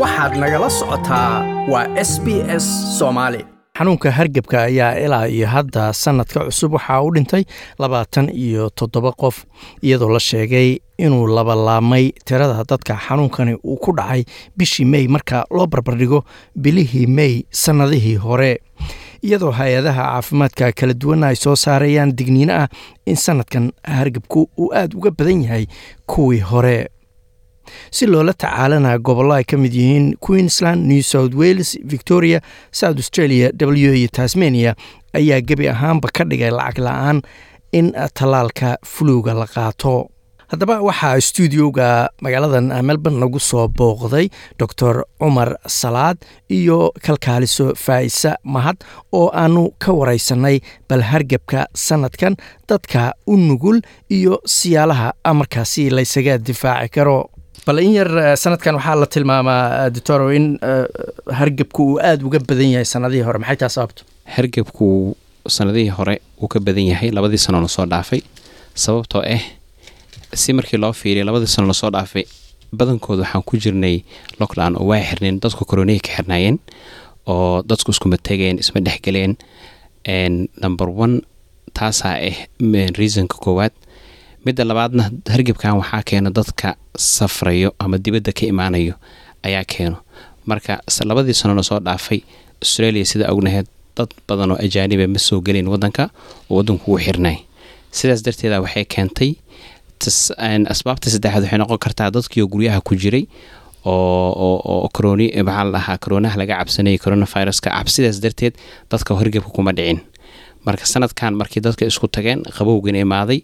waxaad nagala socotaa waa s b s soomaali xanuunka hargebka ayaa ilaa iyo hadda sannadka cusub waxaa u dhintay labaatan iyo toddoba qof iyadoo la sheegay inuu labalaamay tirada dadka xanuunkani uu ku dhacay bishii mey marka loo barbardhigo bilihii mey sannadihii hore. Iyadoo hay'adaha caafimaadka kala duwana ay soo saarayaan digniino ah in sannadkan hargebku uu aada uga badan yahay kuwii hore si loola tacaalana gobollo ay ka mid yihiin queensland new south wales victoria south australia w iyo tasmania ayaa gebi ahaanba ka dhigay lacag la'aan in tallaalka fuluga la qaato. Haddaba waxaa stuudioga magaaladan melbourne nagu soo booqday doctor cumar salaad iyo kalkaaliso faa'isa mahad oo aanu ka waraysanay bal hargebka sannadkan dadka u nugul iyo siyaalaha markaasi laysaga difaaci karo bal in yar sanadkan waxaa la tilmaamaa doctoro in hargebku uu aada uga badan yahay sanadihii hore. Maxay taa sababto hargebku sanadihii hore uu ka badan yahay labadii sano la soo dhaafay. Sababtoo ah si markii loo fiiriya labadii sano la soo dhaafay badankooda waxaan ku jirnay lockdown oo waa xirneen dadku koronihii ka xirnaayeen oo dadku iskuma tegeen isma dhexgeleen number one taasaa ah reasonka koowaad midda labaadna hargebkan waxaa keeno dadka safrayo ama dibadda ka imaanayo ayaa keeno. Marka labadii sano la soo dhaafay australia sida ognaheed dad badan oo ajaaniba ma soo gelin wadanka oo wadanku uu xirnay. Sidaas darteeda waxay keentay asbaabta saddexaad waxay noqon kartaa dadkiioo guryaha ku jiray oo coroni maxaa laga cabsanayay coronaviruska cabsidaas darteed dadka hargebka kuma dhicin. Marka sanadkan markii dadka isku tageen qabowgana imaaday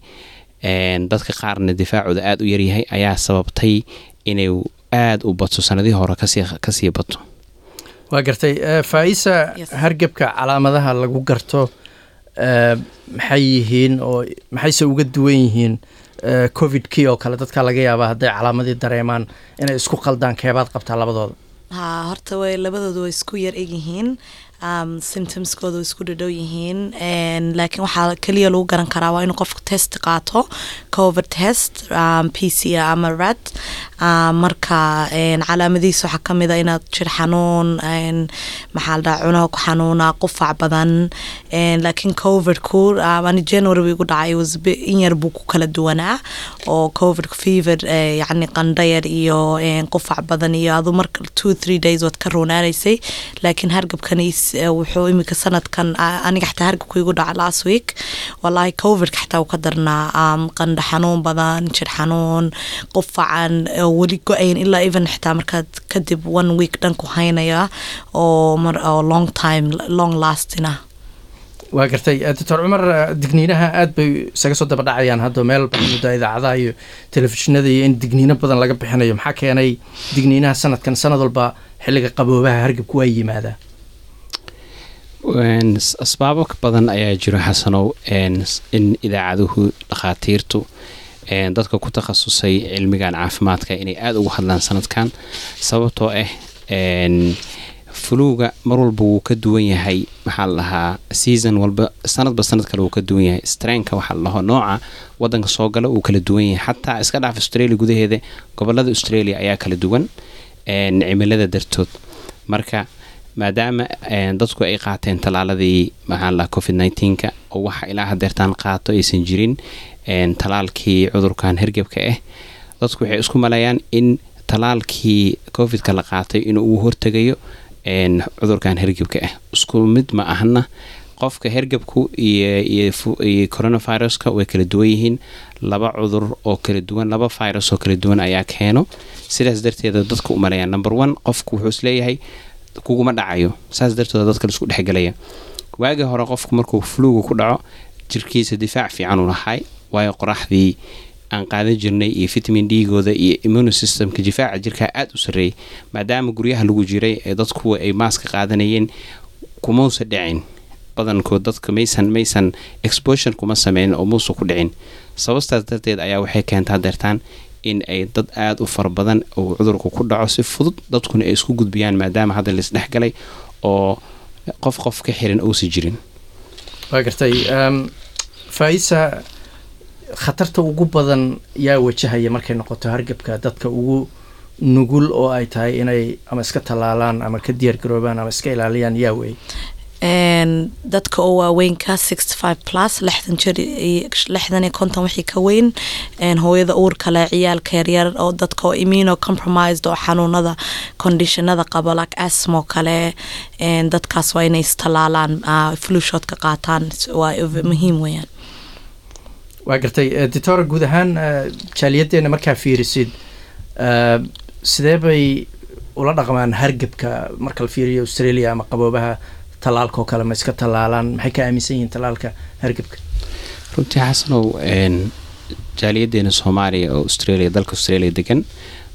dadka qaarna difaacooda aada u yaryahay ayaa sababtay inay aada u bato sanadihii hore ka sii bato waa gartay faa'isa hargebka calaamadaha lagu garto maxay yihiin oo maxayse uga duwan yihiin covid kii oo kale dadka laga yaabaa hadday calaamadii dareemaan inay isku qaldaan keebaad qabtaa labadooda? Ha horta way labadooda way isku yar egyihiin symptomskooda way isku dhadhow yihiin laakiin waxaa keliya lagu garan karaa waa inuu qofku test qaato cover test p c ama rat marka calaamadihiisa waxaa ka mid a inaad jir xanuun maxaa la cunaha ku xanuuna qufac badan. Laakiin covidku ani january wiigu dhacay was in yar buu ku kala duwanaa. Oo covidku fever yacni qandhayar iyo qufac badan iyo adu marka two three days waad ka roonaanaysay laakiin hargabkani wuxuu imika sanadkan aniga xataa hargabku igu dhaca last week. Wallaahi covidka xataa uu ka darnaa qandha xanuun badan jir xanuun qufacan weli go'ayn ilaa even xitaa markaad kadib one week dhan ku haynaya oo oo long time long lastina waa gartay. Doctor cumar digniinaha aada bay isaga soo daba dhacayaan. Hadda meel mudda idaacadaha iyo telefishinada iyo in digniino badan laga bixinayo maxaa keenay digniinaha sanadkan sanad walba xilliga qaboobaha hargebku waa yimaadaa asbaabo badan ayaa jiro xasanow in idaacaduhu dhakhaatiirtu. Dadka ku takhasusay cilmigan caafimaadka inay aada ugu hadlaan sanadkan sababtoo ah fuluga mar walba wuu ka duwan yahay. Maxaa la season walba sanadba sanad kale wuu ka duwan yahay. Strainka waxaa la nooca wadanka soo gala wuu kala duwan yahay. Xataa iska dhaaf australia gudaheeda gobollada australia ayaa kala duwan cimilada dartood. Marka maadaama dadku ay qaateen talaaladii maxaa la covid nneteen-ka oo waxa ilaa hadeertaan qaato aysan jirin talaalkii cudurkan hergebka ah dadku waxay isku maleeyaan in talaalkii covidka la qaatay inuu uu hortegayo cudurkan hergebka ah isku mid ma ahna qofka hergebku iyo coronaviruska way kala duwan yihiin. Laba cudur oo kala duwan laba virus oo kala duwan ayaa keeno. Sidaas darteeda dadka u number one qofku wuxuu is leeyahay kuguma dhacayo saas darteed dadka la isku dhexgelaya waagii hore qofku markuu fluga ku dhaco jirkiisa difaac fiican u lahay waayo qoraxdii aan qaadan jirnay iyo vitamin d-gooda iyo immune systemka difaaca jirkaa aada u sarreeyay maadaama guryaha lagu jiray ee dadku ay maaska qaadanayeen kumausa dhicin. Badankood dadka maysan maysan exposition kuma sameynin oo muusa ku dhicin. Sabastaas darteed ayaa waxay keentaa deertaan in ay dad aada u fara badan oo cudurku ku dhaco si fudud dadkuna ay isku gudbiyaan maadaama hadda laisdhexgalay oo qof qof ka xiran uusa jirin. Waa gartay faisa khatarta ugu badan yaa wajahaya markay noqoto hargebka dadka ugu nugul oo ay tahay inay ama iska tallaalaan ama ka diyaar garoobaan ama iska ilaaliyaan yaa wey dadka oo waaweynka lixdan iyo konton wixii ka weyn. Hooyada uurka leh ciyaalka yaryar oo dadka oo immuno compromised oo xanuunada conditionada qaba like asmo kale. Dadkaas waa inay istallaalaan flushoodka qaataan. Waa muhiim weeyaan. Waa gartay doctora guud ahaan jaaliyaddeena markaa fiirisid sidee bay ula dhaqmaan hargebka marka la fiiriyo australia ama qaboobaha tallaalka oo kale ma iska tallaalaan maxay ka aaminsan yihiin tallaalka hargebka runtii xasanow jaaliyaddeena soomaaliya oo australia dalka australia degan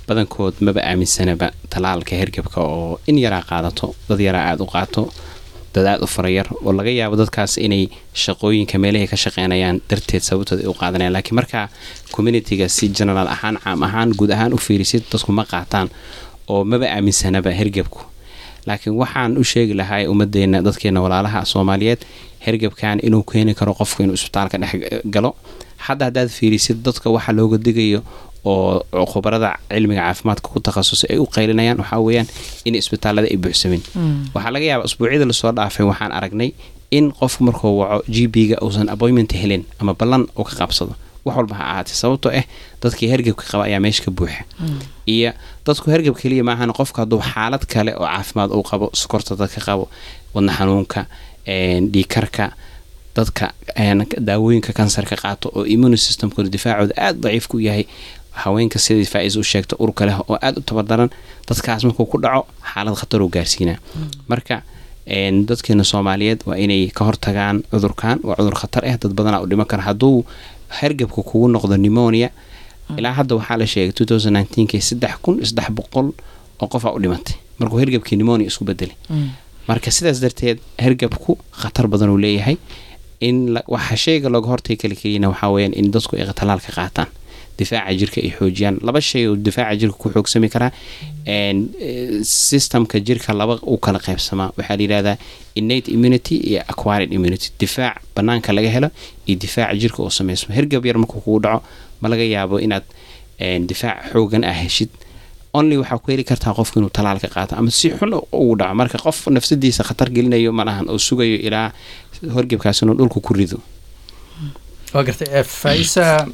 badankood maba aaminsanaba tallaalka hergebka oo in yaraa qaadato dad yaraa aada u qaato dad aada u farayar oo laga yaabo dadkaas inay shaqooyinka meelahay ka shaqeynayaan darteed sababtood ay u qaadanayaan. Laakiin markaa communitiga si generaal ahaan caam ahaan guud ahaan u fiirisid dadku ma qaataan oo maba aaminsanaba hergebku laakiin waxaan u sheegi lahaa ummadeena dadkeena walaalaha soomaaliyeed hergebkan inuu keeni karo qofku inuu isbitaalka dhex galo. Hadda haddaad fiirisid dadka waxa looga digayo oo khubarada cilmiga caafimaadka ku takhasusay ay u qaylinayaan waxaa weeyaan in isbitaalada ay buuxsamin. Waxaa laga yaaba usbuucyada la soo dhaafay waxaan aragnay in qofku markuu waco g b ga uusan appointment helin ama ballan uu ka qabsado wax walba ha ahaatee sababtoo ah dadkii hergebka qaba ayaa meesha ka buuxa iyo dadku hergeb keliya maahan qofka hadduu xaalad kale oo caafimaad uu qabo sokorta dadka qabo wadna xanuunka dhiikarka dadka daawooyinka kansarka qaato oo immuni systemkooda difaacooda aada daciif ku yahay haweenka sidii faa-is u sheegta urka leh oo aada u tabardaran dadkaas markuu ku dhaco xaalad khataruu gaarsiinaa marka dadkeena soomaaliyeed waa inay ka hortagaan cudurkan waa cudur khatar ah dad badanaa u dhiman kara hadduu hergebka kugu noqdo nimonia ilaa hadda waxaa la sheegay k saddex kun saddex boqol oo qofaa u dhimatay. Markuu hergebkii nimonia isku bedelay marka sidaas darteed hergebku khatar badan uu leeyahay. In waxa sheyga looga hortay kala keliyana waxaa weyaan in dadku ay talaalka qaataan difaaca jirka ay xoojiyaan. Laba shay oo difaaca jirka ku xoogsami karaa systemka jirka laba u kala qaybsamaa. Waxaa layihahdaa innate immunity iyo acquired immunity. Difaac banaanka laga helo iyo difaaca jirka oo sameysmo. Hergab yar markuu kugu dhaco ma laga yaabo inaad difaac xoogan ah heshid. Only waxaa ku heli kartaa qofku inuu talaalka qaato ama si xun ugu dhaco. Marka qof nafsadiisa khatar gelinayo malahan oo sugayo ilaa horgebkaas inuu dhulka ku rido. Faisa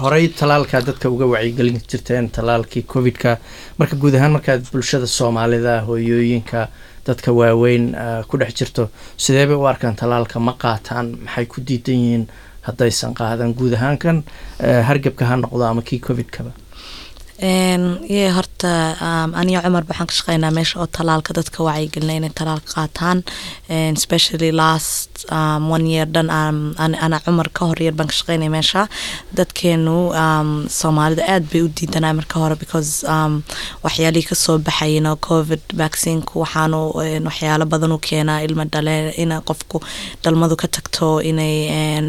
horey talaalka dadka uga wacyigelin jirteen talaalkii covid-ka. Marka guud ahaan markaad bulshada soomaalida hooyooyinka dadka waaweyn ku dhex jirto sidee bay u arkaan talaalka ma qaataan? Maxay ku diidan yihiin? Haddaysan qaadan guud ahaan kan hargebka ha noqdo ama kii covid-kaba ye horta aniga cumar waxaan ka shaqeynaa meesha oo talaalka dadka wacyigelina inay talaalka qaataan. Especially last um, one year dhan ana cumar ka hor yar baan ka shaqeynaya meesha. Dadkeenu soomaalida aad bay u diidanaa marka hore because waxyaalihii ka soo baxay no covid vaccineku waxaanu waxyaalo badan u keenaa ilma dhale in qofku dhalmadu ka tagto inay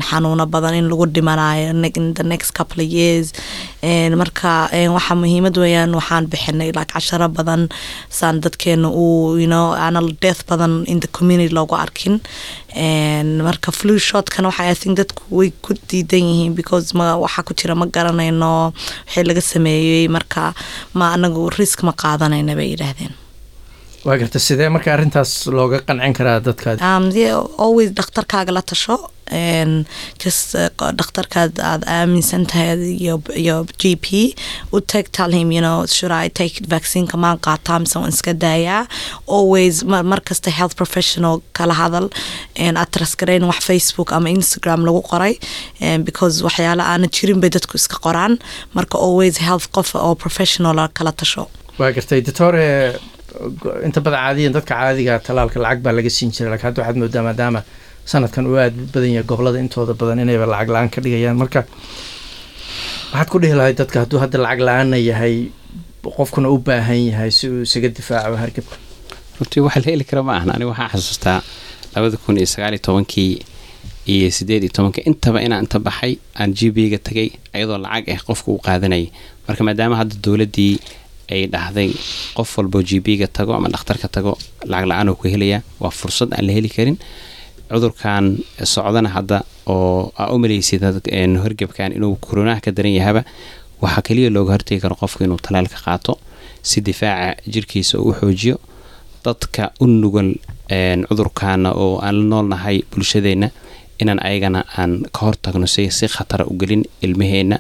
xanuuno badan in lagu dhimanayo the next couple years. Marka waxa muhiimad weeyaan waxaan bixinay like casharo badan saan dadkeena uu you know aanal death badan in the community loogu arkin. Marka flu shotkana waxa i think dadku way ku diidan yihiin because ma waxa ku jira ma garanayno wixii laga sameeyey marka ma anagu risk ma qaadanayna bay yidhaahdeen. Waa garta sidee marka arrintaas looga qancin karaa dadka always dhakhtarkaaga la tasho dhakhtarkaad aad aaminsan tahay iyo g p. U tag tell him you know should I take vaccineka maan qaataa mise waan iska daayaa always mar kasta health professional kala hadal. Aad wax facebook ama instagram lagu qoray. Because waxyaala aana jirin bay dadku iska qoraan. Marka always health qof oo professional kala tasho. Waa gartay doctore inta badan caadiyan dadka caadiga talaalka lacag baa laga siin jiray laakiin hadda waxaad moodaa maadaama sanadkan uu aada badan yahay gobollada intooda badan inayba lacag la'aan ka dhigayaan. Marka waxaad ku dhihi lahayd dadka hadduu hadda lacag la'aanna yahay qofkuna u baahan yahay si uu isaga difaaco hargebka runtii waxa la heli kara ma ahan aniga waxaa xasuustaa labada kun iyo sagaal iyo tobankii iyo sideed iyo tobanka. Intaba inaan inta baxay aan g b ga tagay ayadoo lacag ah qofka uu qaadanayay. Marka maadaama hadda dowladdii ay dhahday qof walbo g b ga tago ama dhakhtarka tago lacag la'aan oo ku helaya waa fursad aan la heli karin cudurkan socdana hadda oo aa u maleysid horgebkan inuu koronaha ka daran yahaba waxaa keliya looga hortegi karo qofka inuu talaalka qaato. Si difaaca jirkiisa u xoojiyo dadka u nugal cudurkaana oo aan la noolnahay bulshadeenna inaan ayagana aan ka hortagno si si khatara u gelin ilmaheenna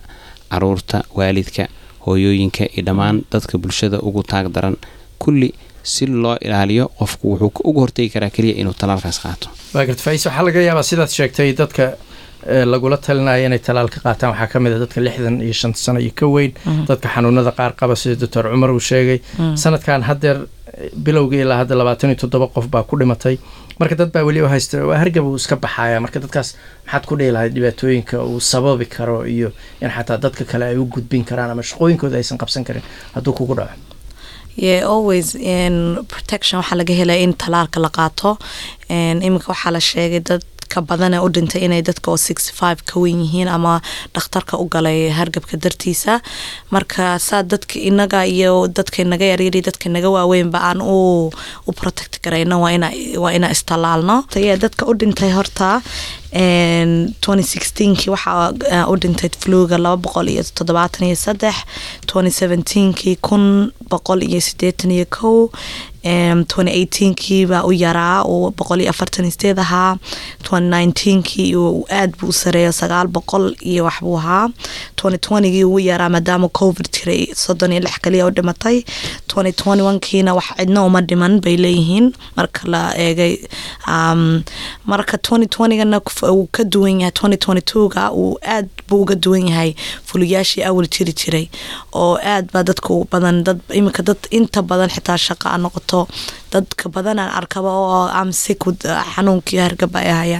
carruurta waalidka hooyooyinka iyo dhammaan dadka bulshada ugu taag daran kulli si loo ilaaliyo qofku wuxuu uga hortegi karaa keliya inuu talaalkaas qaato. Waa garta fais waxaa laga yaabaa sidaad sheegtay dadka lagula talinaya inay talaal ka qaataan. Waxaa ka mid a dadka lixdan iyo shan sano iyo ka weyn. Dadka xanuunada qaar qaba sida doctor cumar uu sheegay. Sanadkan haddeer bilowgii ilaa hadda labaatan iyo toddoba qof baa ku dhimatay. Marka dad baa weliba haysta waa hargab uu iska baxaya marka dadkaas maxaad ku dhihi lahayd dhibaatooyinka uu sababi karo iyo in xataa dadka kale ay u gudbin karaan ama shaqooyinkooda aysan qabsan karin. Hadduu kugu dhaco always protection. Waxaa laga helaya in talaalka la qaato. Iminka waxaa la sheegay dad ka badana u dhintay inay dadka oo sixty five ka wen yihiin ama dhakhtarka u galay hargabka dartiisa. Marka saa dadka inaga iyo dadka inaga yaryari dadka inaga waaweynba aan u protect garayno waa ina waa ina istalaalno. Dadka u dhintay horta sixteenkii waxaa u dhintay fluga laba boqol iyo toddobaatan iyo saddex twenty seventeenkii kun boqol iyo sideetan iyo kow eighteenkii baa u yaraa uu boqol afartan sideed ahaa. Nineteenkii aad buu u sareeyo sagaal boqol iyo waxbuu ahaa. Twentygii ugu yaraa maadaama covid jiray soddon iyo lix kaliya u dhimatay. Onekiina wax cidna uma dhiman bay leeyihiin. Marka la eegay marka twentygana uu ka duwan yahay twoga uu aad buu uga duwan yahay fuliyaashii awal jiri jiray. Oo aad baa dadka badan dad iminka dad inta badan xitaa shaqa noqoto dadka badan aan arkaba oo amsikud xanuunkii hargaba ay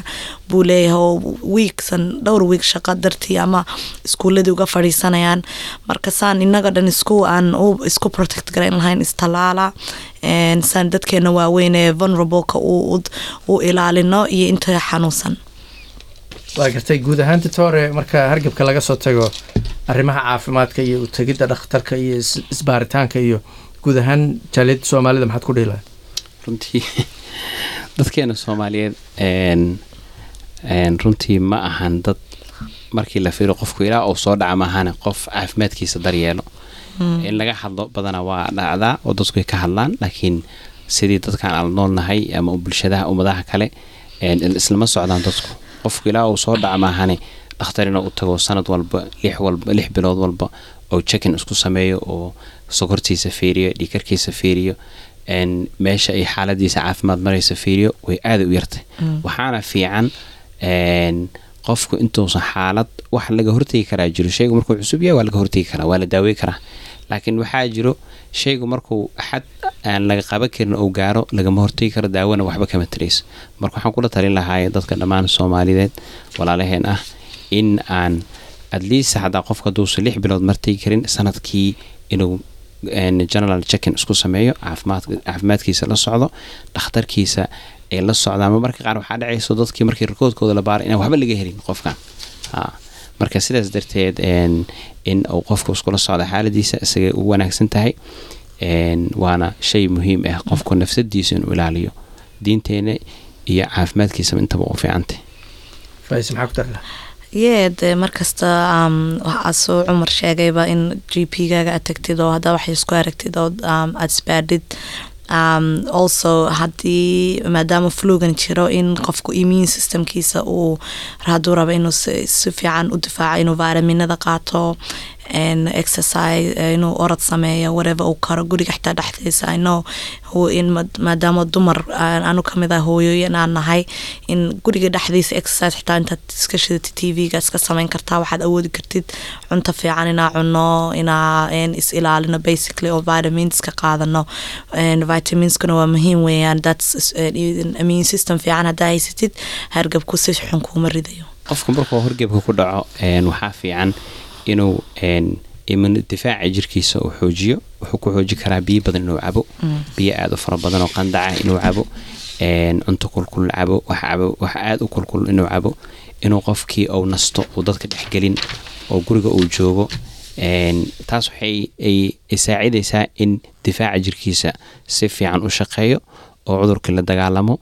buu leeyahay oo wiigsan dhowr wiig shaqa dartii ama iskuuladii uga fadhiisanayaan. Marka saan inaga dhan isku aan isku protect garayn lahayn istalaala saan dadkeena waaweyn ee vulnerableka u ilaalino iyo inta xanuunsan. Waa gartay guud ahaan ditore marka hargabka laga soo tago arrimaha caafimaadka iyo utegidda dhakhtarka iyo isbaaritaanka iyo guud ahaan jaaliyadda soomaalida maxaad ku dhihi lahay runtii dadkeena soomaaliyeed runtii ma ahan dad markii la fiiro qofku ilaa uu soo dhaca maahane qof caafimaadkiisa daryeelo in laga hadlo badana waa dhacdaa oo dadku ay ka hadlaan laakiin sidii dadkaan ala noolnahay ama bulshadaha ummadaha kale islama socdaan dadku. Qofku ilaa uu soo dhaca maahane dhakhtar inuu u tago sanad walba lix walba lix bilood walba oo jekin isku sameeyo oo sokortiisa fiiriyo dhiikarkiisa fiiriyo meesha ay xaaladiisa caafimaad maraysa fiiriyo way aada u yartay. Waxaana fiican qofku intuusan xaalad wax laga hortegi karaa jiro. Shaygu markuu cusub yahay waa laga hortegi karaa waa la daawey karaa. Laakiin waxaa jiro shaygu markuu xad aan laga qaban karin ou gaaro lagama hortegi karo daawona waxba kama tarayso. Marka waxaan kula talin lahaay dadka dhammaan soomaalideed walaalaheen ah in aan adliist hadaa qofka haduusan lix bilood martegi karin sannadkii inuu general jeckin isku sameeyo caafimaadkiisa la socdo dhakhtarkiisa ay la socdaan marmarka qaar waxaa dhacayso dadkii markii rikoodkooda la baara inaan waxba laga helin qofkan marka sidaas darteed in uu qofku iskula socdo xaaladiisa isagay u wanaagsan tahay waana shay muhiim ah qofku nafsadiisa inuu ilaaliyo diinteena iyo caafimaadkiisaba intaba u fiicantay yee dee markasta waxaasuu cumar sheegayba in g p gaaga aad tagtid oo haddaa wax isku aragtid oo aada isbaadhid also haddii maadaama flugan jiro in qofku immune systemkiisa uu hadduu rabo inuu si fiican u difaaco inuu vitaminada qaato exercise inuu orod sameeyo whatever uu karo guriga xitaa dhexdiisa ino in maadaama dumar anu ka mid ah hooyooyin aan nahay in guriga dhexdiisa exercise xitaa intaad iska shidata t v-ga iska sameyn kartaa waxaad awoodi kartid cunto fiican inaa cuno inaa is ilaalino basically oo vitamins ka qaadano. Vitaminskuna waa muhiim weeyaan. That's immune system fiican haddaa haysatid hargabku si xun kuuma ridayo. Qofka markuu horgebka ku dhaco waxaa fiican inuu difaaca jirkiisa uu xoojiyo. Wuxuu ku xooji karaa biyo badan inuu cabo. Biyo aada u fara badan oo qandaca inuu cabo. Cunto kulkul cabo wax aada u kulkul inuu cabo. Inuu qofkii uu nasto uu dadka dhexgelin oo guriga uu joogo. Taas waxay ay saacidaysaa in difaaca jirkiisa si fiican u shaqeeyo oo cudurkii la dagaalamo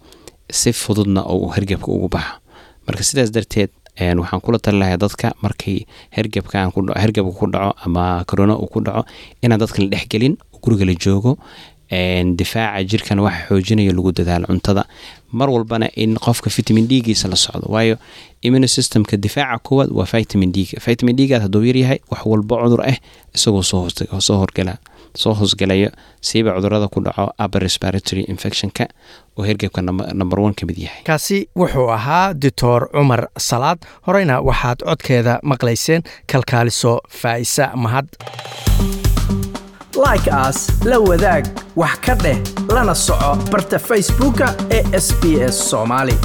si fududna uu hergebka ugu baxo marka sidaas darteed waxaan kula tali lahaa dadka markay hergebka hergebka ku dhaco ama corona uu ku dhaco inaan dadka la dhexgelin guriga la joogo difaaca jirkana waxa xoojinayo lagu dadaalo cuntada. Mar walbana in qofka vitamin d-giisa la socdo waayo immune systemka difaaca koowaad waa vitamin d vitamin d-gaad hadduu yaryahay wax walba cudur ah isagoo soo horgala soo hoosgalayo siiba cudurrada ku dhaco upper respiratory infectionka oo hergebka number one ka mid yahay. Kaasi wuxuu ahaa doctor cumar salaad. Horeyna waxaad codkeeda maqlayseen kalkaaliso faa'isa mahad. Like aas la wadaag wax ka dheh lana soco barta facebooka ee sb s soomaali